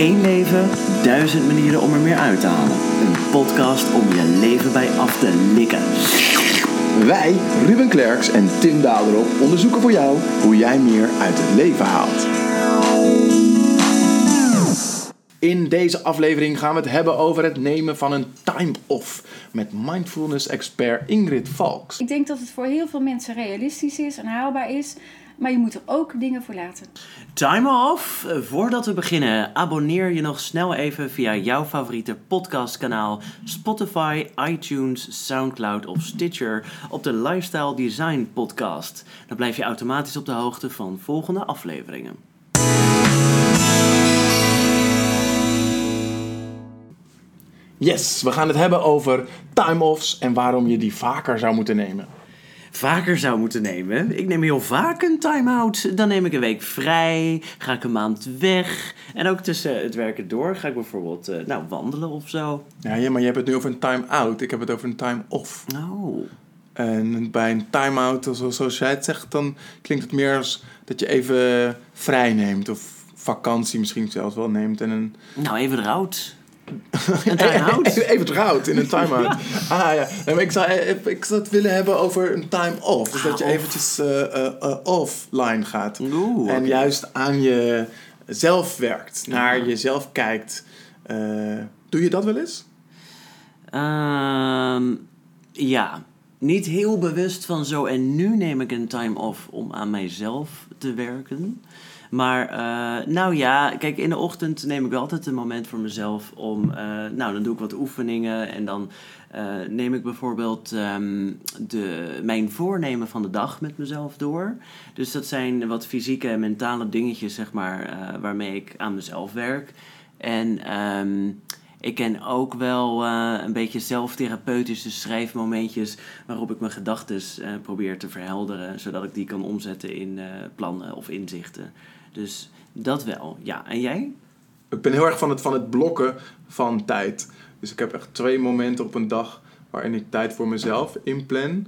Eén leven, duizend manieren om er meer uit te halen. Een podcast om je leven bij af te likken. Wij, Ruben Klerks en Tim Daderop, onderzoeken voor jou hoe jij meer uit het leven haalt. In deze aflevering gaan we het hebben over het nemen van een time-off met mindfulness-expert Ingrid Valks. Ik denk dat het voor heel veel mensen realistisch is en haalbaar is, maar je moet er ook dingen voor laten. Time off. Eh, Voordat we beginnen, abonneer je nog snel even via jouw favoriete podcastkanaal Spotify, iTunes, Soundcloud of Stitcher op de Lifestyle Design Podcast. Dan blijf je automatisch op de hoogte van volgende afleveringen. Yes, we gaan het hebben over time-offs en waarom je die vaker zou moeten nemen. Vaker zou moeten nemen. Ik neem heel vaak een time-out. Dan neem ik een week vrij, ga ik een maand weg. En ook tussen het werken door ga ik bijvoorbeeld eh, nou, wandelen of zo. Ja, ja, maar je hebt het nu over een time-out. Ik heb het over een time-off. Oh. En bij een time-out, zo- zoals jij het zegt, dan klinkt het meer als dat je even vrij neemt. Of vakantie misschien zelfs wel neemt. En een, Nou, even eruit. Een time-out. Even, trouwd in een time-out. Ah ja, Nee, maar ik zou, even- ik zou het willen hebben over een time-off. Dus dat je Ah, off. eventjes eh, eh, eh, offline gaat. Oeh, En juist aan jezelf werkt. Naar jezelf kijkt. Eh, doe je dat wel eens? Ehm, ja, niet heel bewust van zo en nu neem ik een time off om aan mijzelf te werken. Maar eh, nou ja, kijk, in de ochtend neem ik wel altijd een moment voor mezelf om, eh, nou dan doe ik wat oefeningen en dan eh, neem ik bijvoorbeeld ehm, de, mijn voornemen van de dag met mezelf door. Dus dat zijn wat fysieke en mentale dingetjes, zeg maar, waarmee ik aan mezelf werk. En ehm, ik ken ook wel een beetje zelftherapeutische schrijfmomentjes waarop ik mijn gedachten probeer te verhelderen, zodat ik die kan omzetten in plannen of inzichten. Dus dat wel, ja. En jij? Ik ben heel erg van het, van het blokken van tijd. Dus ik heb echt twee momenten op een dag waarin ik tijd voor mezelf inplan.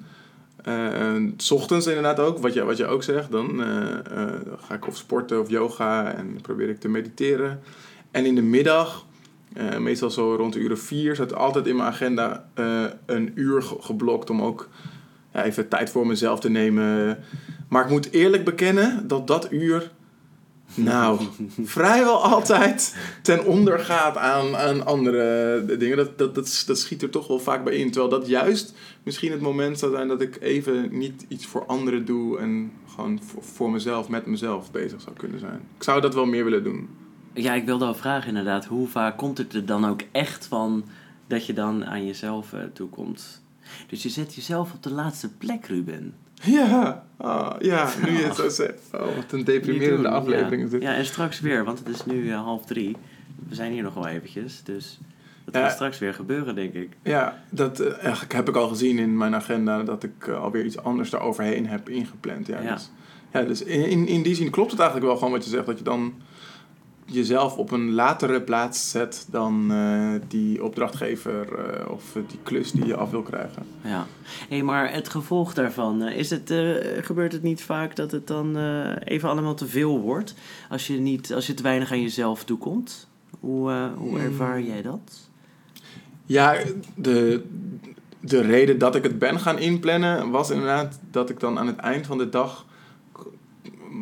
Eh, s ochtends inderdaad ook, wat je, wat je ook zegt. Dan eh, eh, ga ik of sporten of yoga en probeer ik te mediteren. En in de middag, eh, meestal zo rond de uur vier, staat altijd in mijn agenda een uur ge- geblokt om ook even tijd voor mezelf te nemen. Maar ik moet eerlijk bekennen dat dat uur nou, vrijwel altijd ten onder gaat aan, aan andere dingen. Dat, dat, dat, dat schiet er toch wel vaak bij in. Terwijl dat juist misschien het moment zou zijn dat ik even niet iets voor anderen doe en gewoon voor, mezelf, met mezelf bezig zou kunnen zijn. Ik zou dat wel meer willen doen. Ja, ik wilde al vragen inderdaad, hoe vaak komt het er dan ook echt van dat je dan aan jezelf eh, toekomt? Dus je zet jezelf op de laatste plek, Ruben. Ja, ah, ja, nu je het zo zegt. Oh, wat een deprimerende doen, aflevering is ja. dit. Ja, en straks weer, want het is nu eh, half drie. We zijn hier nog wel eventjes, dus dat Ja. gaat straks weer gebeuren, denk ik. Ja, dat eh, eigenlijk heb ik al gezien in mijn agenda dat ik eh, alweer iets anders daaroverheen heb ingepland. Ja, Ja. dus, ja, dus in, in, in die zin klopt het eigenlijk wel gewoon wat je zegt, dat je dan jezelf op een latere plaats zet dan eh, die opdrachtgever eh, of die klus die je af wil krijgen. Ja. Hé, maar het gevolg daarvan, eh, is het, gebeurt het niet vaak dat het dan even allemaal te veel wordt? Als je, niet, als je te weinig aan jezelf toekomt? Hoe, hoe Mm. ervaar jij dat? Ja, de, de reden dat ik het ben gaan inplannen was inderdaad dat ik dan aan het eind van de dag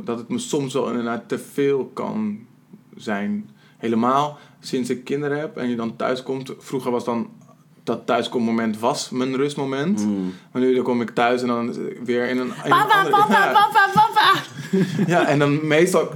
dat het me soms wel inderdaad te veel kan zijn. Helemaal sinds ik kinderen heb en je dan thuis komt. Vroeger was dan dat thuiskommoment was mijn rustmoment. Hmm. Maar nu dan kom ik thuis en dan weer in een, in een Papa, andere... papa, ja, papa, papa! ja, en dan meestal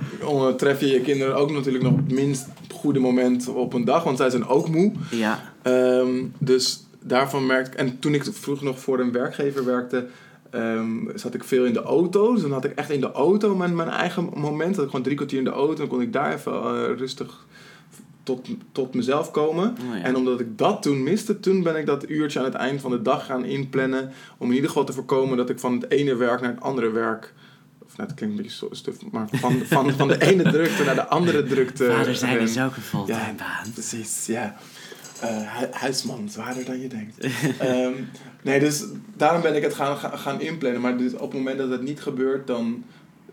tref je je kinderen ook natuurlijk nog op het minst goede moment op een dag, want zij zijn ook moe. Ja, Ehm, dus daarvan merkte ik... En toen ik vroeger nog voor een werkgever werkte... ehm, zat ik veel in de auto. Dus dan had ik echt in de auto mijn, mijn eigen moment. Dat ik gewoon drie kwartier in de auto. Dan kon ik daar even eh, rustig tot, tot mezelf komen. Oh ja. En omdat ik dat toen miste... Toen ben ik dat uurtje aan het eind van de dag gaan inplannen. Om in ieder geval te voorkomen dat ik van het ene werk naar het andere werk... Of nou, klinkt een beetje stuf, maar van, van, van de ene drukte naar de andere drukte. vader zijn is ook een fulltime Ja, baan. Precies, ja. Eh, hu- huisman, zwaarder dan je denkt. Ehm, nee, dus daarom ben ik het gaan, gaan, inplannen. Maar dus op het moment dat het niet gebeurt, dan,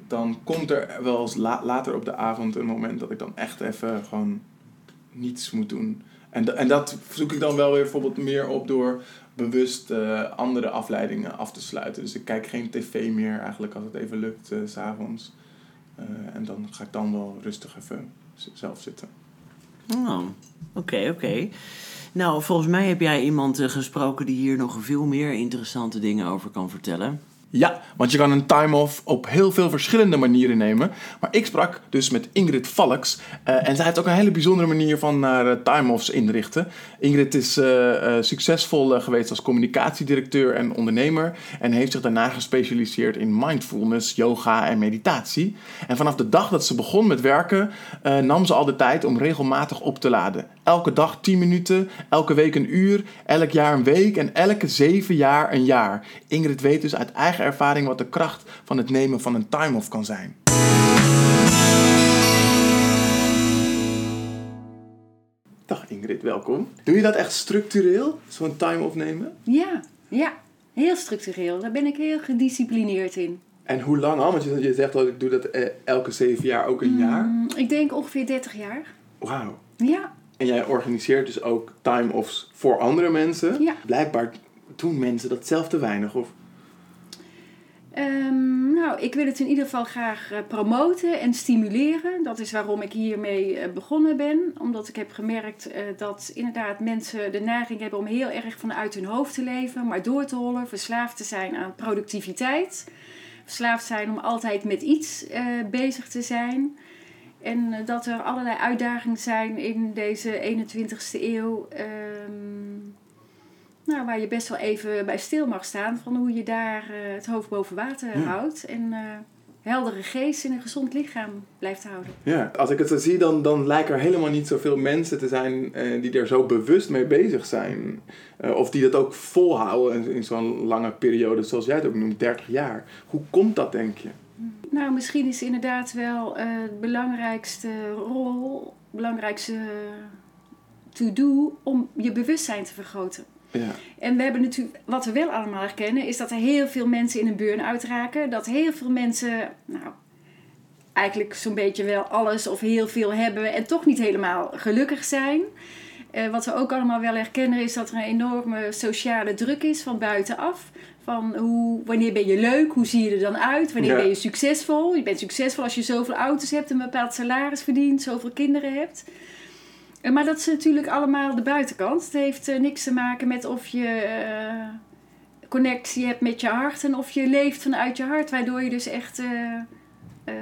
dan komt er wel eens la- later op de avond een moment dat ik dan echt even gewoon niets moet doen. En, en dat zoek ik dan wel weer bijvoorbeeld meer op door bewust eh, andere afleidingen af te sluiten. Dus ik kijk geen tv meer eigenlijk als het even lukt, eh, s s'avonds. En dan ga ik dan wel rustig even zelf zitten. Oh, oké, oké. Nou, volgens mij heb jij iemand eh, gesproken die hier nog veel meer interessante dingen over kan vertellen. Ja, want je kan een time-off op heel veel verschillende manieren nemen. Maar ik sprak dus met Ingrid Valks. eh, en zij heeft ook een hele bijzondere manier van naar eh, time-offs inrichten. Ingrid is eh, succesvol geweest als communicatiedirecteur en ondernemer. En heeft zich daarna gespecialiseerd in mindfulness, yoga en meditatie. En vanaf de dag dat ze begon met werken, nam ze al de tijd om regelmatig op te laden. Elke dag 10 minuten, elke week een uur, elk jaar een week en elke zeven jaar een jaar. Ingrid weet dus uit eigen ervaring wat de kracht van het nemen van een time-off kan zijn. Dag Ingrid, welkom. Doe je dat echt structureel, zo'n time-off nemen? Ja, ja. Heel structureel. Daar ben ik heel gedisciplineerd in. En hoe lang al? Want je, zegt dat ik doe dat eh, elke zeven jaar ook een jaar. Mm, Ik denk ongeveer 30 jaar. Wauw. Ja, En jij organiseert dus ook time-offs voor andere mensen. Ja. Blijkbaar doen mensen dat zelf te weinig. Of... Ehm, nou, ik wil het in ieder geval graag eh, promoten en stimuleren. Dat is waarom ik hiermee eh, begonnen ben. Omdat ik heb gemerkt eh, dat inderdaad mensen de neiging hebben om heel erg vanuit hun hoofd te leven, maar door te hollen, verslaafd te zijn aan productiviteit. Verslaafd zijn om altijd met iets bezig te zijn. En eh, dat er allerlei uitdagingen zijn in deze 21ste eeuw. ehm, nou, waar je best wel even bij stil mag staan van hoe je daar eh, het hoofd boven water Ja. houdt. En eh, heldere geest en een gezond lichaam blijft houden. Ja, als ik het zo zie, dan, dan lijken er helemaal niet zoveel mensen te zijn die er zo bewust mee bezig zijn. Of die dat ook volhouden in, in zo'n lange periode, zoals jij het ook noemt, 30 jaar. Hoe komt dat, denk je? Nou, misschien is inderdaad wel eh de belangrijkste rol, belangrijkste to-do om je bewustzijn te vergroten. Ja. En we hebben natuurlijk, wat we wel allemaal herkennen, is dat er heel veel mensen in een burn-out raken. Dat heel veel mensen, nou, eigenlijk zo'n beetje wel alles of heel veel hebben en toch niet helemaal gelukkig zijn. Eh, wat we ook allemaal wel herkennen is dat er een enorme sociale druk is van buitenaf. Van hoe, wanneer ben je leuk, hoe zie je er dan uit, wanneer Ja. ben je succesvol. Je bent succesvol als je zoveel auto's hebt, een bepaald salaris verdient, zoveel kinderen hebt. Eh, Maar dat is natuurlijk allemaal de buitenkant. Het heeft eh, niks te maken met of je eh, connectie hebt met je hart en of je leeft vanuit je hart, waardoor je dus echt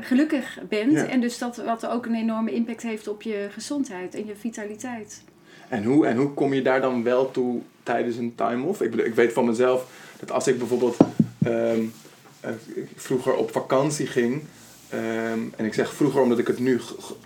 gelukkig bent. Ja. En dus dat wat ook een enorme impact heeft op je gezondheid en je vitaliteit. En hoe, en hoe kom je daar dan wel toe tijdens een time-off? Ik, ik weet van mezelf dat als ik bijvoorbeeld ehm, eh, vroeger op vakantie ging. ehm, en ik zeg vroeger omdat ik het nu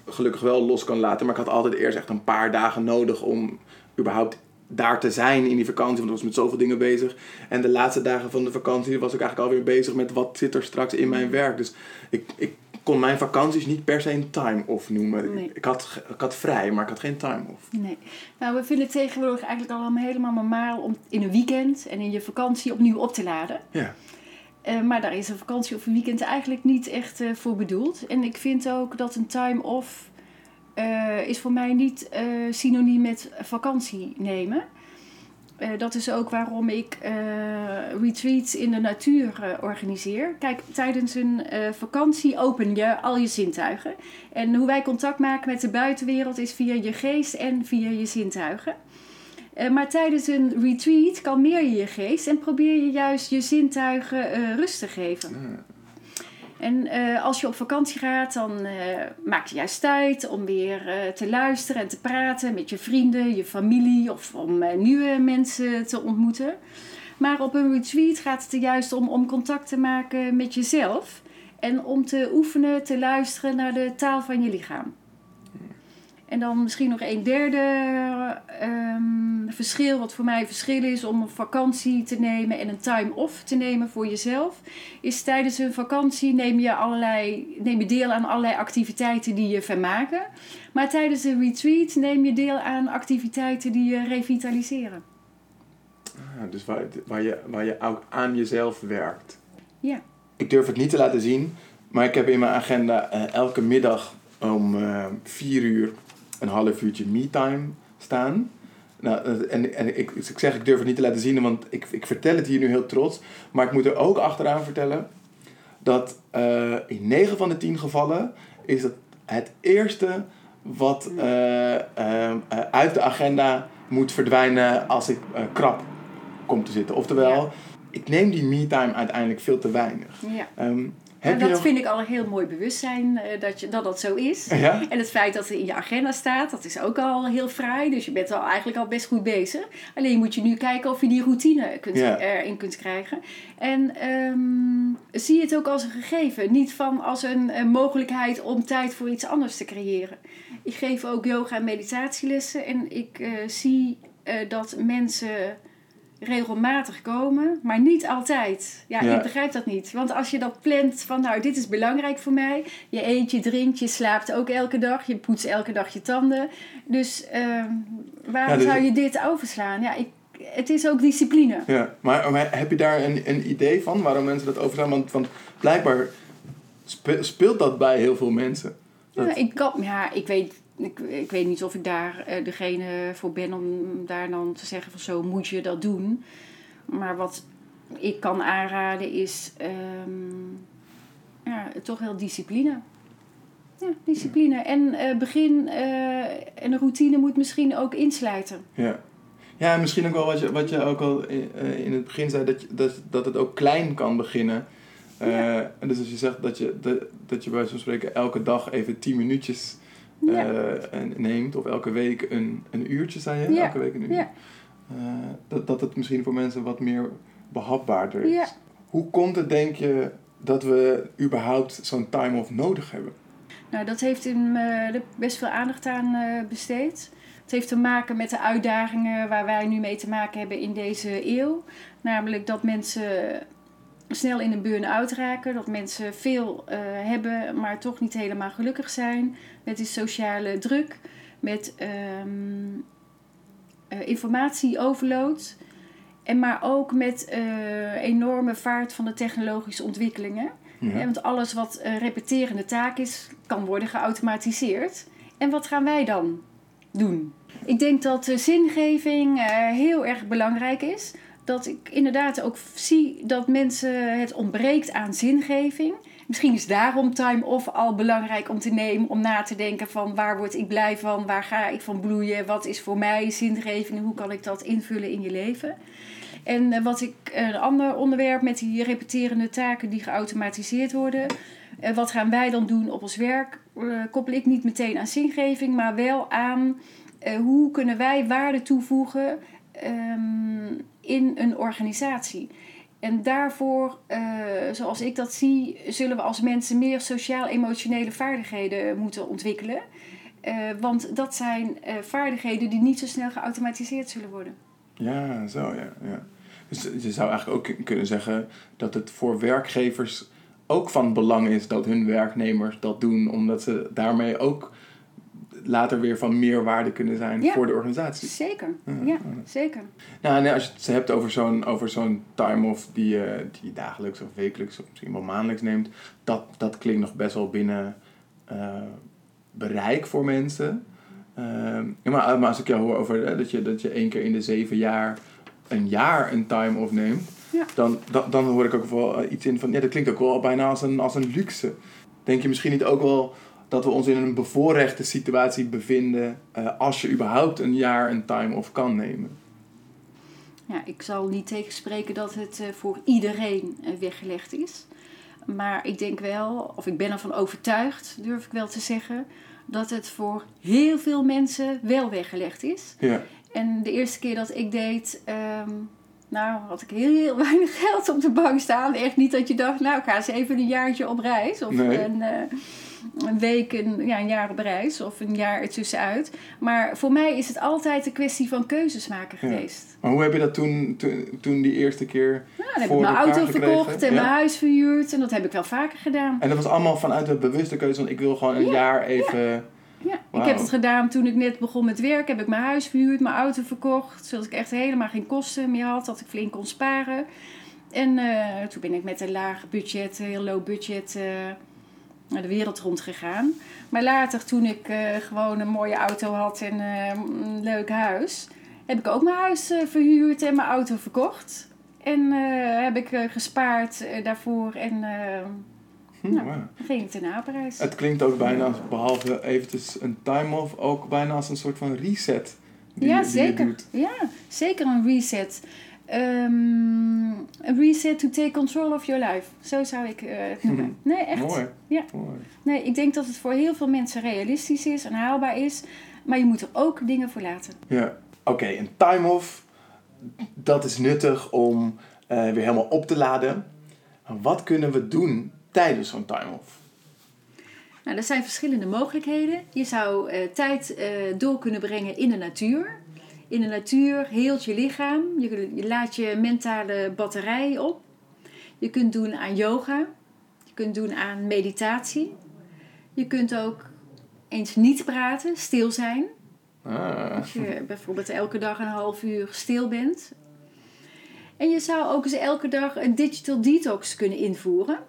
gelukkig wel los kan laten. Maar ik had altijd eerst echt een paar dagen nodig om überhaupt daar te zijn in die vakantie. Want ik was met zoveel dingen bezig. En de laatste dagen van de vakantie was ik eigenlijk alweer bezig met wat zit er straks in mijn werk. Dus ik, ik kon mijn vakanties niet per se een time-off noemen. Nee. Ik, had, ik had vrij, maar ik had geen time-off. Nee. Nou, we vinden het tegenwoordig eigenlijk allemaal helemaal normaal om in een weekend en in je vakantie opnieuw op te laden. Ja. Eh, maar daar is een vakantie of een weekend eigenlijk niet echt eh, voor bedoeld. En ik vind ook dat een time-off eh, is voor mij niet synoniem met vakantie nemen. Eh, dat is ook waarom ik eh, retreats in de natuur eh, organiseer. Kijk, tijdens een vakantie open je al je zintuigen. En hoe wij contact maken met de buitenwereld is via je geest en via je zintuigen. Maar tijdens een retreat kalmeer je je geest en probeer je juist je zintuigen rust te geven. En eh, als je op vakantie gaat, dan eh, maak je juist tijd om weer eh, te luisteren en te praten met je vrienden, je familie of om nieuwe mensen te ontmoeten. Maar op een retreat gaat het er juist om om contact te maken met jezelf en om te oefenen, te luisteren naar de taal van je lichaam. En dan misschien nog een derde ehm, verschil, wat voor mij verschil is om een vakantie te nemen en een time off te nemen voor jezelf, is tijdens een vakantie neem je, allerlei, neem je deel aan allerlei activiteiten die je vermaken. Maar tijdens een retreat neem je deel aan activiteiten die je revitaliseren. Ah, dus waar, waar, je, waar je ook aan jezelf werkt. Ja. Ik durf het niet te laten zien, maar ik heb in mijn agenda eh, elke middag om eh, vier uur een half uurtje me-time staan. Nou, eh, en, en ik, ik zeg, ik durf het niet te laten zien, want ik, ik vertel het hier nu heel trots. Maar ik moet er ook achteraan vertellen dat uh, in 9 van de 10 gevallen is het het eerste wat uh, uh, uit de agenda moet verdwijnen als ik krap kom te zitten. Oftewel, ja. ik neem die me-time uiteindelijk veel te weinig. Ja. Um, en dat vind ik al een heel mooi bewustzijn uh, dat, je, dat dat zo is. Ja? En het feit dat het in je agenda staat, dat is ook al heel fraai. Dus je bent al eigenlijk al best goed bezig. Alleen moet je nu kijken of je die routine kunt, ja. erin kunt krijgen. En um, zie het ook als een gegeven. Niet van als een, een, mogelijkheid om tijd voor iets anders te creëren. Ik geef ook yoga en meditatielessen. En ik uh, zie uh, dat mensen regelmatig komen, maar niet altijd. Ja, Ja. ik begrijp dat niet. Want als je dat plant van, nou, dit is belangrijk voor mij. Je eet, je drinkt, je slaapt ook elke dag. Je poetst elke dag je tanden. Dus ehm, waarom Ja, dus- zou je dit overslaan? Ja, ik, het is ook discipline. Ja, maar, maar heb je daar een, een idee van waarom mensen dat overstaan? Want, want blijkbaar spe- speelt dat bij heel veel mensen. Ja, ik, kan, ja, ik weet... Ik, ik weet niet of ik daar eh, degene voor ben om daar dan te zeggen van zo moet je dat doen. Maar wat ik kan aanraden is ehm, ja, toch wel discipline. Ja, discipline. En eh, begin eh, en een routine moet misschien ook insluiten. Ja. Ja, en misschien ook wel wat je, wat je ook al in, in het begin zei, dat, je, dat, dat het ook klein kan beginnen. Eh, en dus als je zegt dat je, dat, dat je bij zo'n spreken elke dag even 10 minuutjes eh, neemt, of elke week een, een uurtje, zei je? Elke week een uur. Ja. Eh, dat, dat het misschien voor mensen wat meer behapbaarder is. Hoe komt het, denk je, dat we überhaupt zo'n time-off nodig hebben? Nou, dat heeft in, best veel aandacht aan besteed. Het heeft te maken met de uitdagingen waar wij nu mee te maken hebben in deze eeuw. Namelijk dat mensen snel in een burn-out raken. Dat mensen veel eh, hebben, maar toch niet helemaal gelukkig zijn. Met die sociale druk. Met ehm eh, informatieoverload. En maar ook met eh, enorme vaart van de technologische ontwikkelingen. Ja. Ja, want alles wat repeterende taak is, kan worden geautomatiseerd. En wat gaan wij dan doen? Ik denk dat zingeving heel erg belangrijk is. Dat ik inderdaad ook zie dat mensen het ontbreekt aan zingeving. Misschien is daarom time off al belangrijk om te nemen. Om na te denken van waar word ik blij van? Waar ga ik van bloeien? Wat is voor mij zingeving? Hoe kan ik dat invullen in je leven? En eh, wat ik, een ander onderwerp met die repeterende taken die geautomatiseerd worden. Eh, wat gaan wij dan doen op ons werk? Eh, koppel ik niet meteen aan zingeving, maar wel aan eh, hoe kunnen wij waarde toevoegen ehm, in een organisatie. En daarvoor, eh, zoals ik dat zie, zullen we als mensen meer sociaal-emotionele vaardigheden moeten ontwikkelen. Eh, want dat zijn eh, vaardigheden die niet zo snel geautomatiseerd zullen worden. Ja, zo ja. ja. Dus je zou eigenlijk ook kunnen zeggen dat het voor werkgevers ook van belang is dat hun werknemers dat doen, omdat ze daarmee ook later weer van meer waarde kunnen zijn Ja. voor de organisatie. Zeker, Ja, ja, zeker. Nou, als je het hebt over zo'n, over zo'n time-off die, je die je dagelijks of wekelijks of misschien wel maandelijks neemt, dat, dat klinkt nog best wel binnen eh, bereik voor mensen. Ehm, ja, maar, maar als ik jou hoor over hè, dat, je, dat je één keer in de zeven jaar een jaar een time-off neemt, Ja. dan, dan, dan hoor ik ook wel eh, iets in van, ja, dat klinkt ook wel bijna als een, als een luxe. Denk je misschien niet ook wel dat we ons in een bevoorrechte situatie bevinden eh, als je überhaupt een jaar een time-off kan nemen? Ja, ik zal niet tegenspreken dat het eh, voor iedereen eh, weggelegd is. Maar ik denk wel, of ik ben ervan overtuigd, durf ik wel te zeggen, dat het voor heel veel mensen wel weggelegd is. Ja. En de eerste keer dat ik deed, ehm, nou had ik heel, heel weinig geld op de bank staan. Echt niet dat je dacht, nou ik ga eens even een jaartje op reis. Of Nee. een, een week, een, ja, een jaar op reis of een jaar ertussenuit. Maar voor mij is het altijd een kwestie van keuzes maken Ja. geweest. Maar hoe heb je dat toen, toen, toen die eerste keer Nou, dan heb ik mijn auto verkocht en Ja. mijn huis verhuurd. En dat heb ik wel vaker gedaan. En dat was allemaal vanuit de bewuste keuze van ik wil gewoon een Ja, jaar even... Ja, ik heb het gedaan toen ik net begon met werk. Heb ik mijn huis verhuurd, mijn auto verkocht. Zodat ik echt helemaal geen kosten meer had. Dat ik flink kon sparen. En eh, toen ben ik met een laag budget, heel low budget... eh, de wereld rond gegaan. Maar later, toen ik eh, gewoon een mooie auto had en eh, een leuk huis, heb ik ook mijn huis eh, verhuurd en mijn auto verkocht. En heb ik gespaard daarvoor en Hm, Nou. ging ik ten Apenreis. Het klinkt ook bijna, behalve eventjes een time-off, ook bijna als een soort van reset. Die, ja, die zeker. Ja, zeker een reset. Ehm, een reset to take control of your life. Zo zou ik eh, het noemen. Nee, echt. Mooi. Ja. Mooi. Nee, ik denk dat het voor heel veel mensen realistisch is en haalbaar is. Maar je moet er ook dingen voor laten. Ja. Oké, een time-off, dat is nuttig om eh, weer helemaal op te laden. Wat kunnen we doen tijdens zo'n time-off? Nou, er zijn verschillende mogelijkheden. Je zou eh, tijd eh, door kunnen brengen in de natuur. In de natuur heelt je lichaam. Je, je laat je mentale batterij op. Je kunt doen aan yoga. Je kunt doen aan meditatie. Je kunt ook eens niet praten, stil zijn. Ah. Als je bijvoorbeeld elke dag een half uur stil bent. En je zou ook eens elke dag een digital detox kunnen invoeren.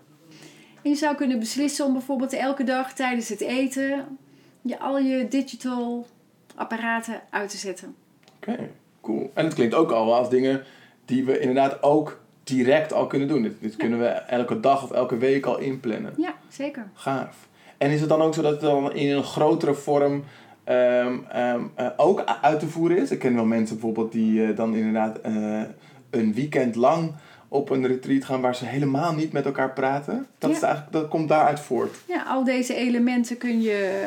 En je zou kunnen beslissen om bijvoorbeeld elke dag tijdens het eten je al je digital apparaten uit te zetten. Oké, cool. En het klinkt ook al wel als dingen die we inderdaad ook direct al kunnen doen. Dit, dit kunnen we elke dag of elke week al inplannen. Ja, zeker. Gaaf. En is het dan ook zo dat het dan in een grotere vorm ehm, ehm, eh, ook uit te voeren is? Ik ken wel mensen bijvoorbeeld die eh, dan inderdaad eh, een weekend lang op een retreat gaan waar ze helemaal niet met elkaar praten. Dat, Ja. is eigenlijk, dat komt daaruit voort. Ja, al deze elementen kun je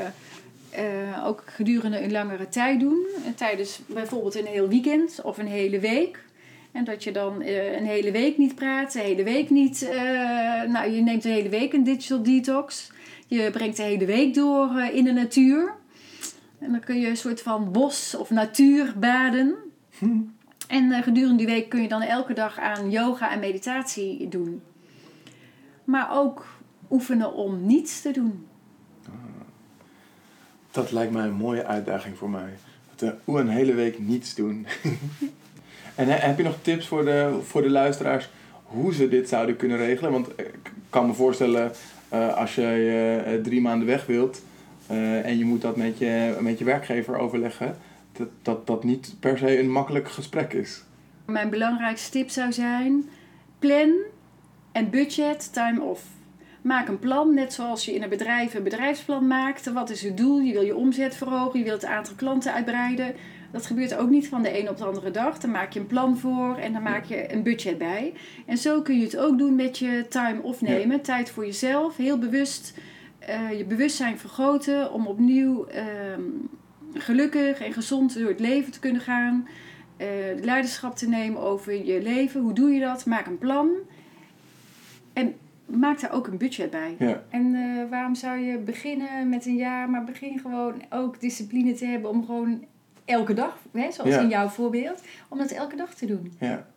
eh, ook gedurende een langere tijd doen. En Tijdens bijvoorbeeld een heel weekend of een hele week. En dat je dan eh, een hele week niet praat, de hele week niet. eh, nou, je neemt de hele week een digital detox. Je brengt de hele week door eh, in de natuur. En dan kun je een soort van bos- of natuurbaden. En eh, gedurende die week kun je dan elke dag aan yoga en meditatie doen. Maar ook oefenen om niets te doen. Dat lijkt mij een mooie uitdaging voor mij. Dat, eh, een hele week niets doen. en he- heb je nog tips voor de, voor de luisteraars hoe ze dit zouden kunnen regelen? Want eh, ik kan me voorstellen, eh, als je eh, drie maanden weg wilt eh, en je moet dat met je, met je werkgever overleggen, dat, dat dat niet per se een makkelijk gesprek is. Mijn belangrijkste tip zou zijn: plan en budget time off. Maak een plan, net zoals je in een bedrijf een bedrijfsplan maakt. Wat is het doel? Je wil je omzet verhogen, je wilt het aantal klanten uitbreiden. Dat gebeurt ook niet van de een op de andere dag. Dan maak je een plan voor en dan maak je een budget bij. En zo kun je het ook doen met je time off nemen. Tijd voor jezelf, heel bewust eh, je bewustzijn vergroten om opnieuw ehm, gelukkig en gezond door het leven te kunnen gaan. Eh, leiderschap te nemen over je leven. Hoe doe je dat? Maak een plan. En maak daar ook een budget bij. Ja, En eh, waarom zou je beginnen met een jaar, maar begin gewoon ook discipline te hebben om gewoon elke dag, hè, zoals Ja. in jouw voorbeeld, om dat elke dag te doen. ja.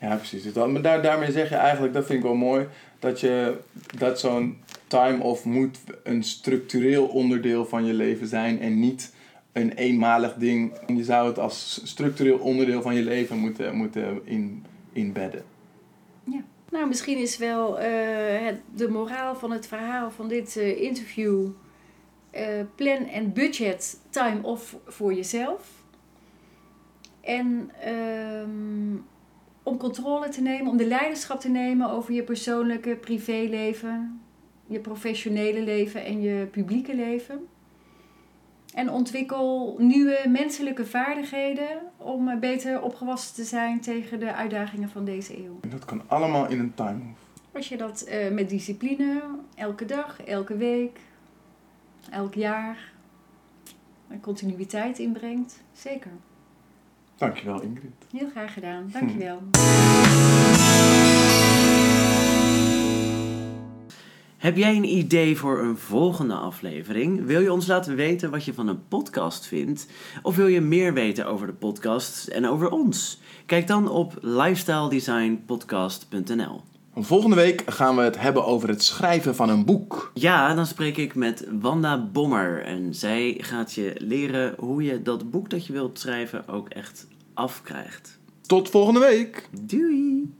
Ja, precies. Dus dat- Maar daar, daarmee zeg je eigenlijk, dat vind ik wel mooi, dat, je, dat zo'n time-off moet een structureel onderdeel van je leven zijn en niet een eenmalig ding. Je zou het als structureel onderdeel van je leven moeten, moeten in, inbedden. Nou, misschien is wel eh, het, de moraal van het verhaal van dit eh, interview. eh, plan en budget time off voor jezelf. En ehm, om controle te nemen, om de leiderschap te nemen over je persoonlijke privéleven, je professionele leven en je publieke leven. En ontwikkel nieuwe menselijke vaardigheden om eh, beter opgewassen te zijn tegen de uitdagingen van deze eeuw. En dat kan allemaal in een time-off. Als je dat eh, met discipline, elke dag, elke week, elk jaar, een continuïteit inbrengt, zeker. Dankjewel Ingrid. Heel graag gedaan, dankjewel. Heb jij een idee voor een volgende aflevering? Wil je ons laten weten wat je van een podcast vindt? Of wil je meer weten over de podcast en over ons? Kijk dan op lifestyledesignpodcast.nl. Volgende week gaan we het hebben over het schrijven van een boek. Ja, dan spreek ik met Wanda Bommer en zij gaat je leren hoe je dat boek dat je wilt schrijven ook echt afkrijgt. Tot volgende week! Doei!